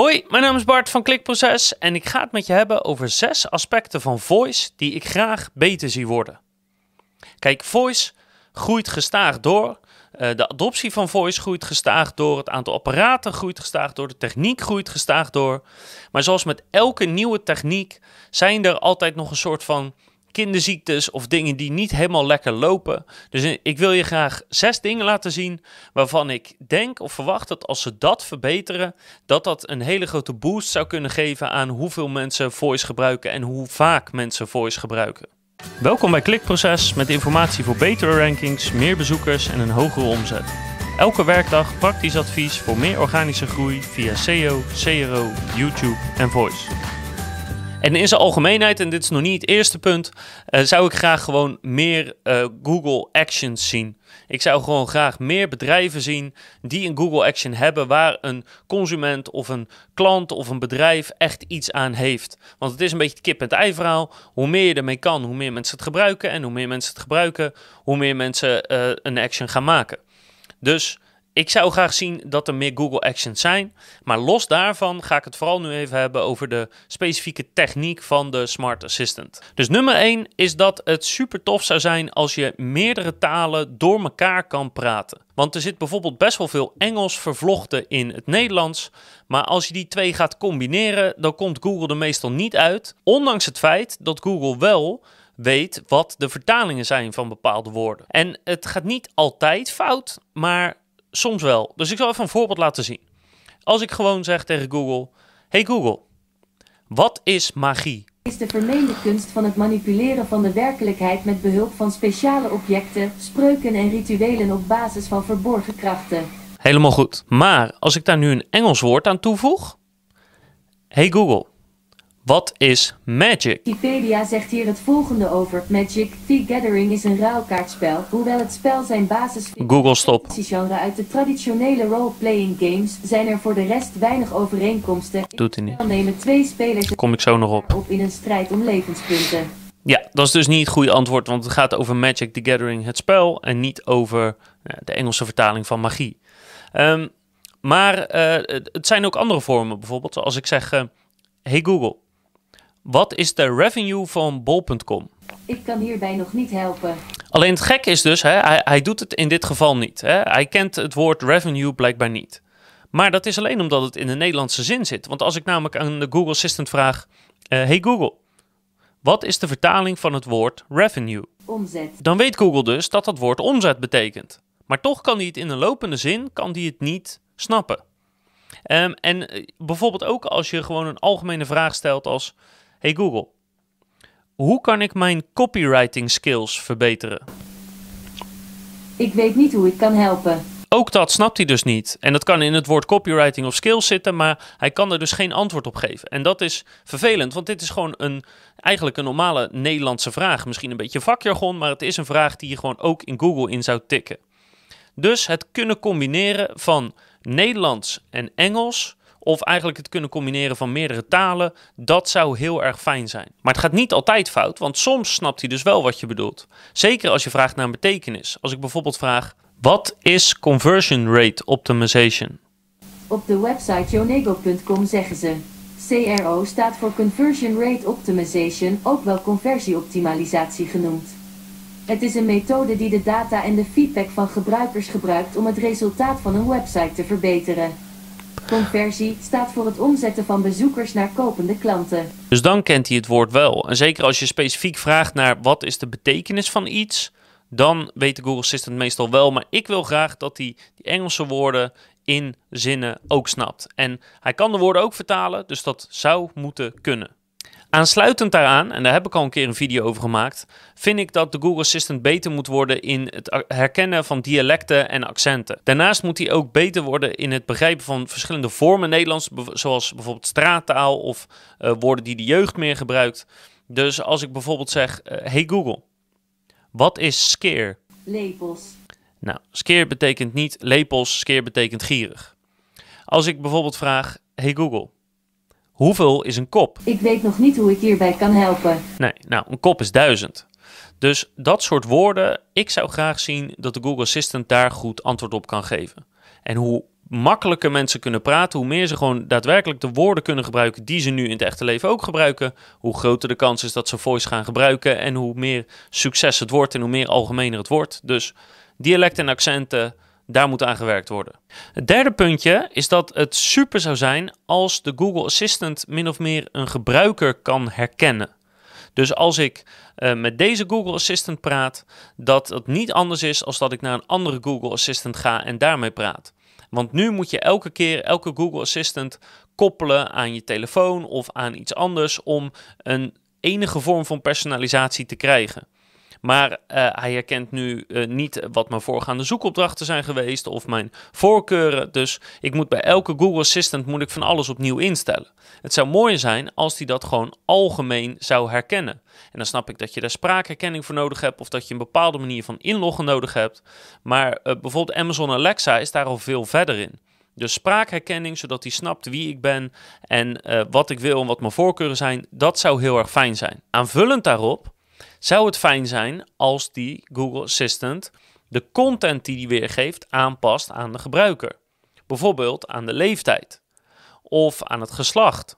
Hoi, mijn naam is Bart van Klikproces en ik ga het met je hebben over zes aspecten van voice die ik graag beter zie worden. Kijk, voice groeit gestaag door. Uh, de adoptie van voice groeit gestaag door. Het aantal apparaten groeit gestaag door. De techniek groeit gestaag door. Maar zoals met elke nieuwe techniek zijn er altijd nog een soort van kinderziektes of dingen die niet helemaal lekker lopen. Dus ik wil je graag zes dingen laten zien waarvan ik denk of verwacht dat als ze dat verbeteren, dat dat een hele grote boost zou kunnen geven aan hoeveel mensen voice gebruiken en hoe vaak mensen voice gebruiken. Welkom bij Klikproces met informatie voor betere rankings, meer bezoekers en een hogere omzet. Elke werkdag praktisch advies voor meer organische groei via SEO, CRO, YouTube en Voice. En in zijn algemeenheid, en dit is nog niet het eerste punt, uh, zou ik graag gewoon meer uh, Google Actions zien. Ik zou gewoon graag meer bedrijven zien die een Google Action hebben waar een consument of een klant of een bedrijf echt iets aan heeft. Want het is een beetje het kip en ei verhaal. Hoe meer je ermee kan, hoe meer mensen het gebruiken. En hoe meer mensen het gebruiken, hoe meer mensen uh, een action gaan maken. Dus ik zou graag zien dat er meer Google Actions zijn. Maar los daarvan ga ik het vooral nu even hebben over de specifieke techniek van de Smart Assistant. Dus nummer 1 is dat het super tof zou zijn als je meerdere talen door elkaar kan praten. Want er zit bijvoorbeeld best wel veel Engels vervlochten in het Nederlands. Maar als je die twee gaat combineren, dan komt Google er meestal niet uit. Ondanks het feit dat Google wel weet wat de vertalingen zijn van bepaalde woorden. En het gaat niet altijd fout, maar Soms wel. Dus ik zal even een voorbeeld laten zien. Als ik gewoon zeg tegen Google: Hey Google, wat is magie? Is de vermeende kunst van het manipuleren van de werkelijkheid met behulp van speciale objecten, spreuken en rituelen op basis van verborgen krachten. Helemaal goed. Maar als ik daar nu een Engels woord aan toevoeg: Hey Google, wat is Magic? Wikipedia zegt hier het volgende over. Magic The Gathering is een ruilkaartspel. Hoewel het spel zijn basis Google stop. genre uit de traditionele role-playing games zijn er voor de rest weinig overeenkomsten. Doet hij niet. Dan nemen twee spelers Kom ik zo nog op. op in een strijd om levenspunten. Ja, dat is dus niet het goede antwoord, want het gaat over Magic the Gathering, het spel, en niet over de Engelse vertaling van magie. Um, maar uh, het zijn ook andere vormen, bijvoorbeeld als ik zeg: uh, Hey Google, wat is de revenue van bol.com? Ik kan hierbij nog niet helpen. Alleen het gekke is dus, hè, hij, hij doet het in dit geval niet. Hè. Hij kent het woord revenue blijkbaar niet. Maar dat is alleen omdat het in de Nederlandse zin zit. Want als ik namelijk aan de Google Assistant vraag: uh, Hey Google, wat is de vertaling van het woord revenue? Omzet. Dan weet Google dus dat dat woord omzet betekent. Maar toch kan hij het in een lopende zin kan hij het niet snappen. Um, en eh, bijvoorbeeld ook als je gewoon een algemene vraag stelt als Hey Google, hoe kan ik mijn copywriting skills verbeteren? Ik weet niet hoe ik kan helpen. Ook dat snapt hij dus niet. En dat kan in het woord copywriting of skills zitten, maar hij kan er dus geen antwoord op geven. En dat is vervelend, want dit is gewoon een, eigenlijk een normale Nederlandse vraag. Misschien een beetje vakjargon, maar het is een vraag die je gewoon ook in Google in zou tikken. Dus het kunnen combineren van Nederlands en Engels of eigenlijk het kunnen combineren van meerdere talen, dat zou heel erg fijn zijn. Maar het gaat niet altijd fout, want soms snapt hij dus wel wat je bedoelt. Zeker als je vraagt naar een betekenis. Als ik bijvoorbeeld vraag: wat is conversion rate optimization? Op de website jonego.com zeggen ze: CRO staat voor Conversion Rate Optimization, ook wel conversieoptimalisatie genoemd. Het is een methode die de data en de feedback van gebruikers gebruikt om het resultaat van een website te verbeteren. Conversie staat voor het omzetten van bezoekers naar kopende klanten. Dus dan kent hij het woord wel. En zeker als je specifiek vraagt naar wat is de betekenis van iets, dan weet de Google Assistant meestal wel. Maar ik wil graag dat hij die Engelse woorden in zinnen ook snapt. En hij kan de woorden ook vertalen, dus dat zou moeten kunnen. Aansluitend daaraan, en daar heb ik al een keer een video over gemaakt, vind ik dat de Google Assistant beter moet worden in het herkennen van dialecten en accenten. Daarnaast moet hij ook beter worden in het begrijpen van verschillende vormen Nederlands, zoals bijvoorbeeld straattaal of uh, woorden die de jeugd meer gebruikt. Dus als ik bijvoorbeeld zeg: uh, Hey Google, wat is scare? Lepels. Nou, scare betekent niet lepels, scare betekent gierig. Als ik bijvoorbeeld vraag: Hey Google, Hoeveel is een kop? Ik weet nog niet hoe ik hierbij kan helpen. Nee, nou, een kop is duizend. Dus dat soort woorden, ik zou graag zien dat de Google Assistant daar goed antwoord op kan geven. En hoe makkelijker mensen kunnen praten, hoe meer ze gewoon daadwerkelijk de woorden kunnen gebruiken die ze nu in het echte leven ook gebruiken, hoe groter de kans is dat ze voice gaan gebruiken en hoe meer succes het wordt en hoe meer algemener het wordt. Dus dialecten en accenten, daar moet aan gewerkt worden. Het derde puntje is dat het super zou zijn als de Google Assistant min of meer een gebruiker kan herkennen. Dus als ik uh, met deze Google Assistant praat, dat het niet anders is als dat ik naar een andere Google Assistant ga en daarmee praat. Want nu moet je elke keer elke Google Assistant koppelen aan je telefoon of aan iets anders om een enige vorm van personalisatie te krijgen. Maar uh, hij herkent nu uh, niet wat mijn voorgaande zoekopdrachten zijn geweest of mijn voorkeuren. Dus ik moet bij elke Google Assistant moet ik van alles opnieuw instellen. Het zou mooi zijn als hij dat gewoon algemeen zou herkennen. En dan snap ik dat je daar spraakherkenning voor nodig hebt of dat je een bepaalde manier van inloggen nodig hebt. Maar uh, bijvoorbeeld Amazon Alexa is daar al veel verder in. Dus spraakherkenning, zodat hij snapt wie ik ben en wat ik wil en wat mijn voorkeuren zijn, dat zou heel erg fijn zijn. Aanvullend daarop zou het fijn zijn als die Google Assistant de content die die weergeeft aanpast aan de gebruiker. Bijvoorbeeld aan de leeftijd, of aan het geslacht,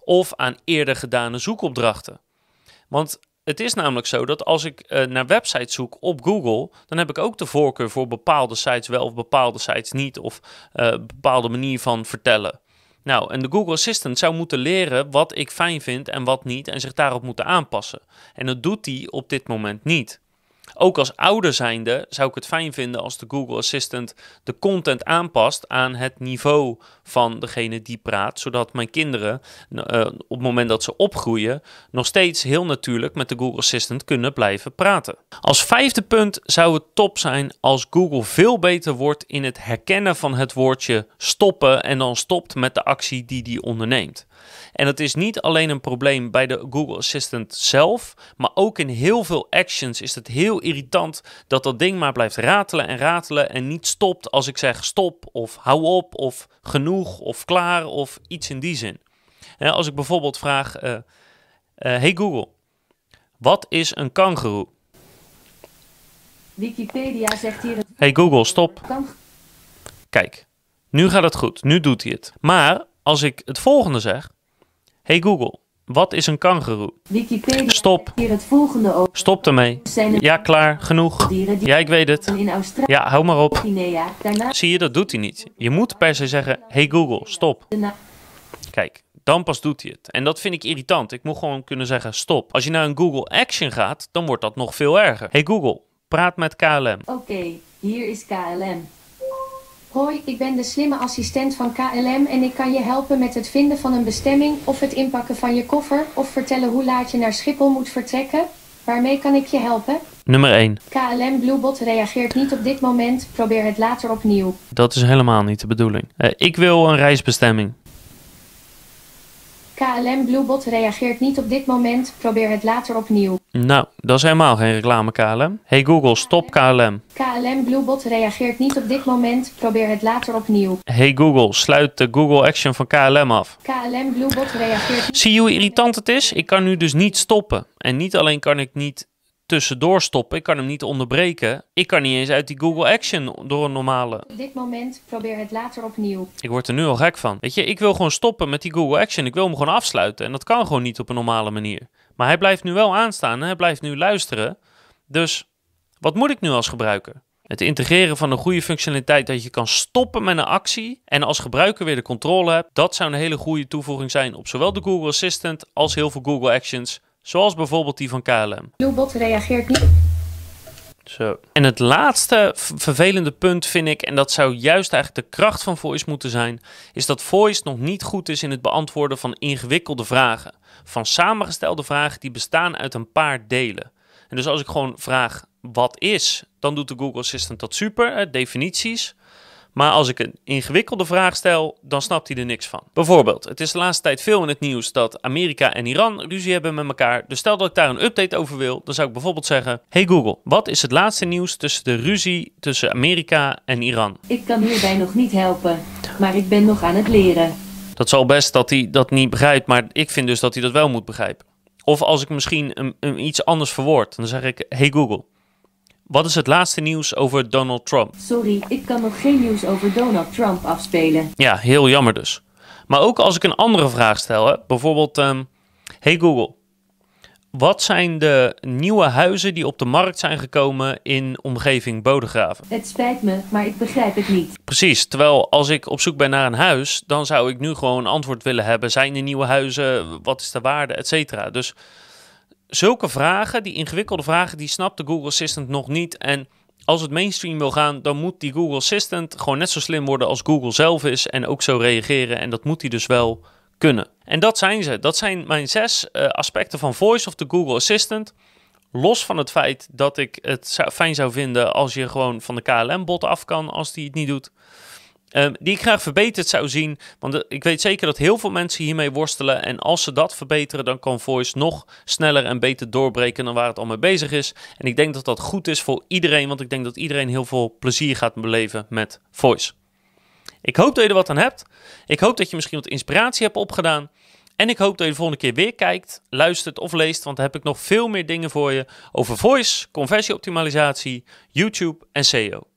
of aan eerder gedane zoekopdrachten. Want het is namelijk zo dat als ik uh, naar websites zoek op Google, dan heb ik ook de voorkeur voor bepaalde sites wel of bepaalde sites niet, of een bepaalde manier van vertellen. Nou, en de Google Assistant zou moeten leren wat ik fijn vind en wat niet en zich daarop moeten aanpassen. En dat doet hij op dit moment niet. Ook als ouder zijnde zou ik het fijn vinden als de Google Assistant de content aanpast aan het niveau van degene die praat, zodat mijn kinderen uh, op het moment dat ze opgroeien nog steeds heel natuurlijk met de Google Assistant kunnen blijven praten. Als vijfde punt zou het top zijn als Google veel beter wordt in het herkennen van het woordje stoppen en dan stopt met de actie die die onderneemt. En dat is niet alleen een probleem bij de Google Assistant zelf, maar ook in heel veel actions is het heel irritant dat dat ding maar blijft ratelen en ratelen en niet stopt als ik zeg stop of hou op of genoeg of klaar of iets in die zin. En als ik bijvoorbeeld vraag, uh, uh, hey Google, wat is een kangeroe? Wikipedia zegt hier... Hey Google, stop. Kijk, nu gaat het goed. Nu doet hij het. Maar als ik het volgende zeg, Hey Google, wat is een kangeroe? Wikipedia Stop. Hier het volgende over. Stop ermee. Ja, klaar, genoeg. Ja, ik weet het. In Australië, Ja, hou maar op. Zie je, dat doet hij niet. Je moet per se zeggen, hey Google, stop. Kijk, dan pas doet hij het. En dat vind ik irritant. Ik moet gewoon kunnen zeggen, stop. Als je naar een Google Action gaat, dan wordt dat nog veel erger. Hey Google, praat met KLM. Oké, hier is KLM. Hoi, ik ben de slimme assistent van KLM en ik kan je helpen met het vinden van een bestemming of het inpakken van je koffer of vertellen hoe laat je naar Schiphol moet vertrekken. Waarmee kan ik je helpen? Nummer 1. KLM Bluebot reageert niet op dit moment, probeer het later opnieuw. Dat is helemaal niet de bedoeling. Eh, ik wil een reisbestemming. KLM Bluebot reageert niet op dit moment, probeer het later opnieuw. Nou, dat is helemaal geen reclame KLM. Hey Google, stop KLM. KLM Bluebot reageert niet op dit moment, probeer het later opnieuw. Hey Google, sluit de Google Action van KLM af. KLM Bluebot reageert niet. Zie je hoe irritant het is? Ik kan nu dus niet stoppen. En niet alleen kan ik niet tussendoor stoppen, ik kan hem niet onderbreken. Ik kan niet eens uit die Google Action door een normale. Op dit moment, probeer het later opnieuw. Ik word er nu al gek van. Weet je, ik wil gewoon stoppen met die Google Action. Ik wil hem gewoon afsluiten. En dat kan gewoon niet op een normale manier. Maar hij blijft nu wel aanstaan en hij blijft nu luisteren. Dus wat moet ik nu als gebruiker? Het integreren van een goede functionaliteit dat je kan stoppen met een actie en als gebruiker weer de controle hebt, dat zou een hele goede toevoeging zijn op zowel de Google Assistant als heel veel Google Actions, zoals bijvoorbeeld die van KLM. Bluebot reageert niet. Zo. En het laatste vervelende punt vind ik, en dat zou juist eigenlijk de kracht van Voice moeten zijn, is dat Voice nog niet goed is in het beantwoorden van ingewikkelde vragen. Van samengestelde vragen die bestaan uit een paar delen. En dus als ik gewoon vraag wat is, dan doet de Google Assistant dat super, hè, definities. Maar als ik een ingewikkelde vraag stel, dan snapt hij er niks van. Bijvoorbeeld, het is de laatste tijd veel in het nieuws dat Amerika en Iran ruzie hebben met elkaar. Dus stel dat ik daar een update over wil, dan zou ik bijvoorbeeld zeggen: Hey Google, wat is het laatste nieuws tussen de ruzie tussen Amerika en Iran? Ik kan hierbij nog niet helpen, maar ik ben nog aan het leren. Dat zal best dat hij dat niet begrijpt, maar ik vind dus dat hij dat wel moet begrijpen. Of als ik misschien een, een iets anders verwoord, dan zeg ik: Hey Google, Wat is het laatste nieuws over Donald Trump? Sorry, ik kan nog geen nieuws over Donald Trump afspelen. Ja, heel jammer dus. Maar ook als ik een andere vraag stel, hè, bijvoorbeeld, ehm, hey Google, wat zijn de nieuwe huizen die op de markt zijn gekomen in omgeving Bodegraven? Het spijt me, maar ik begrijp het niet. Precies, terwijl als ik op zoek ben naar een huis, dan zou ik nu gewoon een antwoord willen hebben. Zijn er nieuwe huizen? Wat is de waarde? Etcetera. Dus zulke vragen, die ingewikkelde vragen, die snapt de Google Assistant nog niet. En als het mainstream wil gaan, dan moet die Google Assistant gewoon net zo slim worden als Google zelf is en ook zo reageren. En dat moet hij dus wel kunnen. En dat zijn ze. Dat zijn mijn zes uh, aspecten van Voice of the Google Assistant. Los van het feit dat ik het fijn zou vinden als je gewoon van de KLM-bot af kan als die het niet doet. Um, die ik graag verbeterd zou zien. Want de, ik weet zeker dat heel veel mensen hiermee worstelen. En als ze dat verbeteren, dan kan Voice nog sneller en beter doorbreken dan waar het al mee bezig is. En ik denk dat dat goed is voor iedereen. Want ik denk dat iedereen heel veel plezier gaat beleven met Voice. Ik hoop dat je er wat aan hebt. Ik hoop dat je misschien wat inspiratie hebt opgedaan. En ik hoop dat je de volgende keer weer kijkt, luistert of leest, want dan heb ik nog veel meer dingen voor je over voice, conversieoptimalisatie, YouTube en SEO.